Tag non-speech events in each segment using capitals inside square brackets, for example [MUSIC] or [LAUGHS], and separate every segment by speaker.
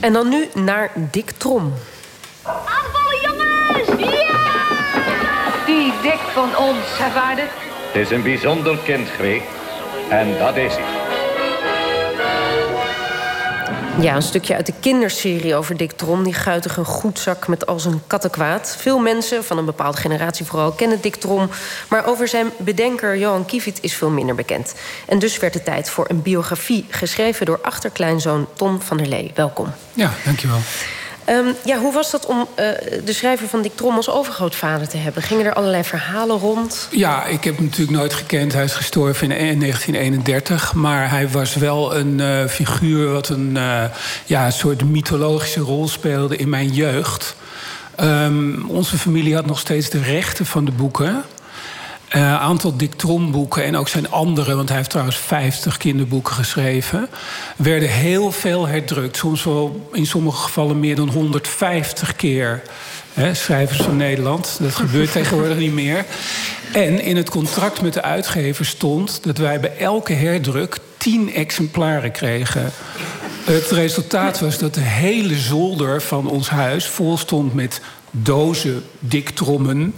Speaker 1: En dan nu naar Dick Trom.
Speaker 2: Aanvallen, jongens! Ja!
Speaker 3: Die Dick van ons, hè, vader?
Speaker 4: Het is een bijzonder kind. En dat is hij.
Speaker 1: Ja, een stukje uit de kinderserie over Dick Trom. Die guitige goedzak met al zijn kattenkwaad. Veel mensen, van een bepaalde generatie vooral, kennen Dick Trom. Maar over zijn bedenker Johan Kievit is veel minder bekend. En dus werd het tijd voor een biografie... geschreven door achterkleinzoon Tom van der Lee. Welkom.
Speaker 5: Ja, dankjewel.
Speaker 1: Um, ja, hoe was dat om uh, de schrijver van Dick Trom als overgrootvader te hebben? Gingen er allerlei verhalen rond?
Speaker 5: Ja, ik heb hem natuurlijk nooit gekend. Hij is gestorven in 1931. Maar hij was wel een uh, figuur wat een uh, ja, soort mythologische rol speelde in mijn jeugd. Um, onze familie had nog steeds de rechten van de boeken. Uh, aantal Dick Trom boeken en ook zijn andere, want hij heeft trouwens 50 kinderboeken geschreven, werden heel veel herdrukt. Soms wel in sommige gevallen meer dan 150 keer. Hè, schrijvers van Nederland, dat [LAUGHS] gebeurt tegenwoordig niet meer. En in het contract met de uitgever stond dat wij bij elke herdruk 10 exemplaren kregen. Het resultaat was dat de hele zolder van ons huis vol stond met dozen diktrommen.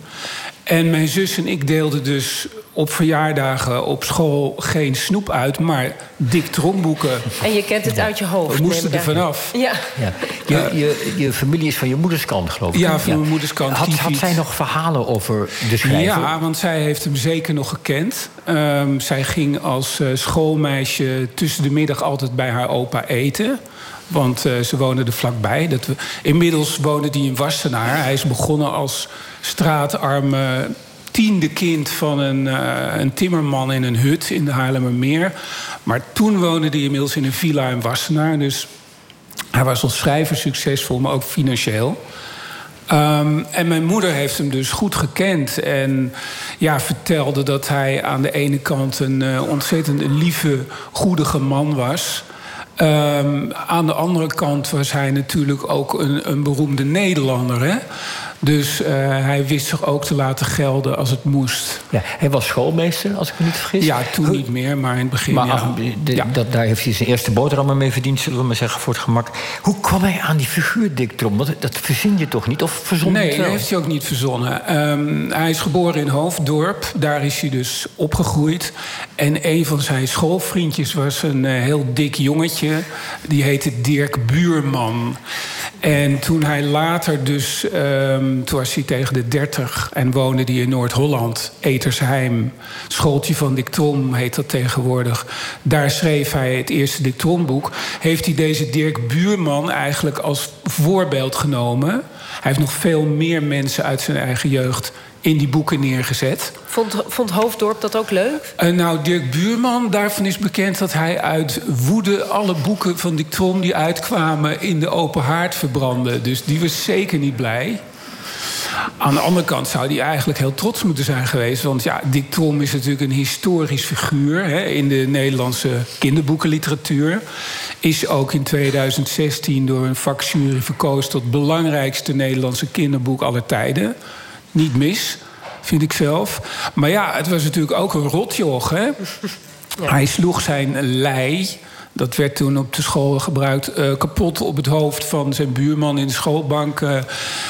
Speaker 5: En mijn zus en ik deelden dus op verjaardagen op school geen snoep uit, maar dik tromboeken.
Speaker 1: En je kent het ja. uit je hoofd.
Speaker 5: We moesten er vanaf.
Speaker 1: Ja.
Speaker 6: ja. Je, je, je, familie is van je moeders kant, geloof ik.
Speaker 5: Ja, van mijn moeders kant.
Speaker 6: Had, had, zij nog verhalen over de schrijver?
Speaker 5: Ja, want zij heeft hem zeker nog gekend. Um, zij ging als uh, schoolmeisje tussen de middag altijd bij haar opa eten. Want uh, ze wonen er vlakbij. Dat we, inmiddels woonde hij in Wassenaar. Hij is begonnen als straatarme tiende kind van een, uh, een timmerman in een hut in de Haarlemmermeer. Maar toen woonde hij inmiddels in een villa in Wassenaar. Dus hij was als schrijver succesvol, maar ook financieel. Um, en mijn moeder heeft hem dus goed gekend. En ja, vertelde dat hij aan de ene kant een uh, ontzettend lieve, goedige man was. Um, aan de andere kant was hij natuurlijk ook een, een beroemde Nederlander. Hè? Dus uh, hij wist zich ook te laten gelden als het moest.
Speaker 6: Ja, hij was schoolmeester, als ik me niet vergis.
Speaker 5: Ja, toen niet meer, maar in het begin.
Speaker 6: Maar
Speaker 5: ja.
Speaker 6: ach, de, ja. Dat, daar heeft hij zijn eerste boterhammen mee verdiend, zullen we maar zeggen, voor het gemak. Hoe kwam hij aan die figuur Dick Trom? Dat, dat verzin je toch niet? Of verzon
Speaker 5: Nee, dat heeft hij ook niet verzonnen. Um, hij is geboren in Hoofddorp. Daar is hij dus opgegroeid. En een van zijn schoolvriendjes was een uh, heel dik jongetje. Die heette Dirk Buurman. En toen hij later dus, um, toen was hij tegen de 30 en woonde hij in Noord-Holland, Etersheim, schooltje van Dick Trom heet dat tegenwoordig. Daar schreef hij het eerste Dick Trom-boek. Heeft hij deze Dirk Buurman eigenlijk als voorbeeld genomen. Hij heeft nog veel meer mensen uit zijn eigen jeugd in die boeken neergezet.
Speaker 1: Vond, vond Hoofddorp dat ook leuk?
Speaker 5: Uh, nou, Dirk Buurman, daarvan is bekend dat hij uit woede alle boeken van Dick Trom die uitkwamen in de open haard verbrandde. Dus die was zeker niet blij. Aan de andere kant zou hij eigenlijk heel trots moeten zijn geweest. Want ja, Dick Trom is natuurlijk een historisch figuur hè, in de Nederlandse kinderboekenliteratuur. Is ook in 2016 door een vakjury verkozen tot belangrijkste Nederlandse kinderboek aller tijden. Niet mis, vind ik zelf. Maar ja, het was natuurlijk ook een rotjoch. Hè? [LAUGHS] Ja. Hij sloeg zijn lei, dat werd toen op de school gebruikt, uh, kapot op het hoofd van zijn buurman in de schoolbank. Uh,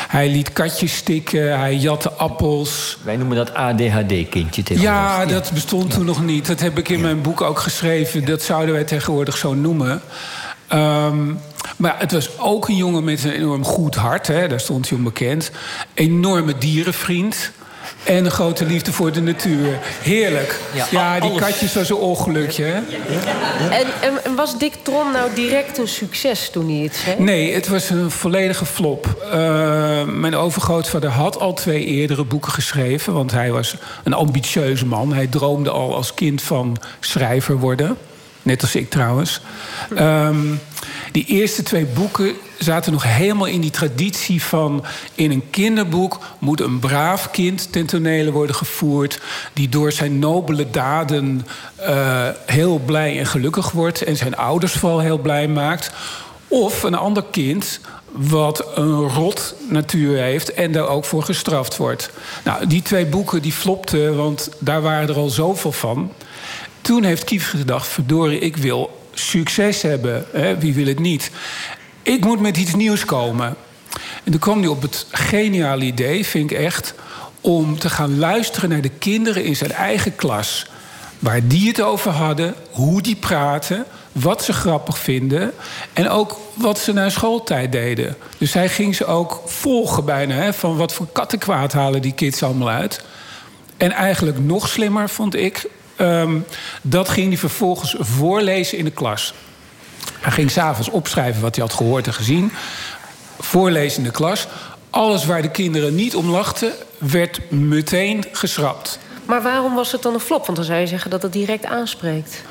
Speaker 5: hij liet katjes stikken, hij jatte appels.
Speaker 6: Wij noemen dat ADHD-kindje tegenwoordig.
Speaker 5: Ja, dat bestond ja. toen nog niet. Dat heb ik in ja. mijn boek ook geschreven. Dat zouden wij tegenwoordig zo noemen. Um, maar het was ook een jongen met een enorm goed hart. Hè, daar stond hij onbekend. Enorme dierenvriend. En een grote liefde voor de natuur. Heerlijk. Ja, ja die alles. katjes was een ongelukje. Hè?
Speaker 1: En, en, was Dick Trom nou direct een succes toen hij het schreef?
Speaker 5: Nee, het was een volledige flop. Uh, mijn overgrootvader had al twee eerdere boeken geschreven. Want hij was een ambitieuze man. Hij droomde al als kind van schrijver worden. Net als ik trouwens. Um, die eerste twee boeken zaten nog helemaal in die traditie van... in een kinderboek moet een braaf kind ten tonele worden gevoerd... die door zijn nobele daden uh, heel blij en gelukkig wordt... en zijn ouders vooral heel blij maakt. Of een ander kind wat een rot natuur heeft en daar ook voor gestraft wordt. Nou, die twee boeken die flopten, want daar waren er al zoveel van. Toen heeft Kief gedacht, verdorie, ik wil succes hebben. Hè? Wie wil het niet? Ik moet met iets nieuws komen. En toen kwam hij op het geniale idee, vind ik echt... om te gaan luisteren naar de kinderen in zijn eigen klas. Waar die het over hadden, hoe die praten, wat ze grappig vinden... en ook wat ze na schooltijd deden. Dus hij ging ze ook volgen bijna, hè, van wat voor kattenkwaad halen die kids allemaal uit... En eigenlijk nog slimmer vond ik. Um, dat ging hij vervolgens voorlezen in de klas. Hij ging s'avonds opschrijven wat hij had gehoord en gezien. Voorlezen in de klas. Alles waar de kinderen niet om lachten, werd meteen geschrapt.
Speaker 1: Maar waarom was het dan een flop? Want dan zou je zeggen dat het direct aanspreekt.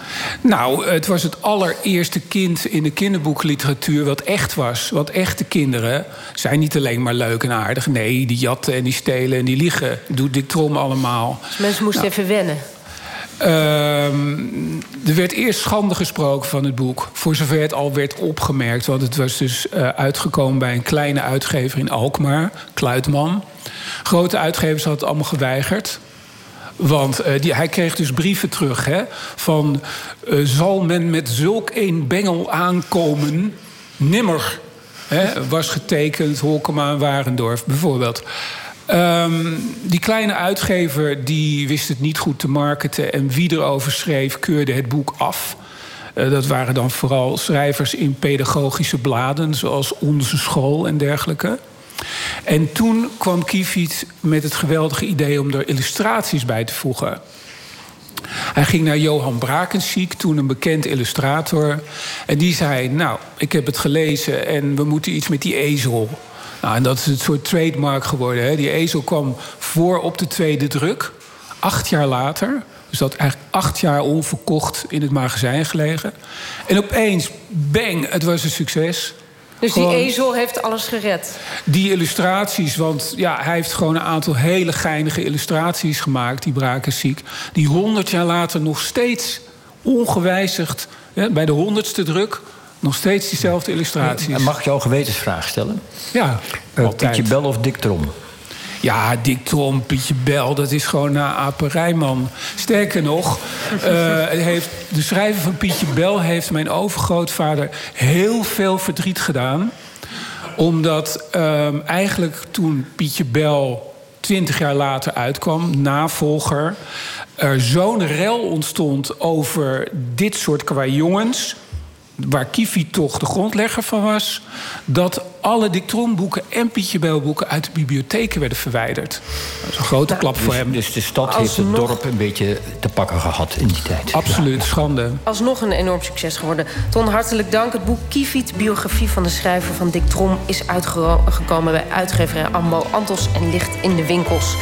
Speaker 5: Nou, het was het allereerste kind in de kinderboekliteratuur wat echt was. Want echte kinderen zijn niet alleen maar leuk en aardig. Nee, die jatten en die stelen en die liegen. Doet Dick Trom allemaal.
Speaker 1: Dus mensen moesten nou, even wennen.
Speaker 5: Uh, er werd eerst schande gesproken van het boek. Voor zover het al werd opgemerkt. Want het was dus uh, uitgekomen bij een kleine uitgever in Alkmaar, Kluitman. Grote uitgevers hadden het allemaal geweigerd. Want uh, die, hij kreeg dus brieven terug hè, van... Uh, zal men met zulk een bengel aankomen? Nimmer. Hè, was getekend Holkema en Warendorf bijvoorbeeld. Um, die kleine uitgever die wist het niet goed te marketen... en wie erover schreef keurde het boek af... Uh, dat waren dan vooral schrijvers in pedagogische bladen... zoals Onze School en dergelijke. En toen kwam Kiefiet met het geweldige idee om er illustraties bij te voegen. Hij ging naar Johan Brakensiek, toen een bekend illustrator. En die zei, nou, ik heb het gelezen en we moeten iets met die ezel. Nou, en dat is het soort trademark geworden. Hè. Die ezel kwam voor op de tweede druk, acht jaar later. Dus dat eigenlijk acht jaar onverkocht in het magazijn gelegen. En opeens, bang, het was een succes.
Speaker 1: Dus die ezel heeft alles gered?
Speaker 5: Die illustraties, want ja, hij heeft gewoon een aantal hele geinige illustraties gemaakt, die Brakensiek. Die honderd jaar later nog steeds ongewijzigd, ja, bij de honderdste druk, nog steeds diezelfde illustraties.
Speaker 6: En mag ik jou een gewetensvraag stellen?
Speaker 5: Ja,
Speaker 6: uh, Pietje Bel of Dick Trom?
Speaker 5: Ja, Dick Trom, Pietje Bel, dat is gewoon na Aperij, man. Sterker nog, uh, heeft, de schrijver van Pietje Bel heeft mijn overgrootvader heel veel verdriet gedaan. Omdat uh, eigenlijk toen Pietje Bel twintig jaar later uitkwam, navolger, er zo'n rel ontstond over dit soort qua jongens waar Kifi toch de grondlegger van was... dat alle Dick Trom-boeken en Pietje Bel-boeken... uit de bibliotheken werden verwijderd. Dat is een grote
Speaker 6: ja,
Speaker 5: klap
Speaker 6: dus,
Speaker 5: voor hem.
Speaker 6: Dus de stad Alsnog... heeft het dorp een beetje te pakken gehad in die tijd.
Speaker 5: Absoluut, ja. schande.
Speaker 1: Alsnog een enorm succes geworden. Ton, hartelijk dank. Het boek Kiefiet, biografie van de schrijver van Dick Trom... is uitgekomen bij uitgeverij Ambo Antos en ligt in de winkels.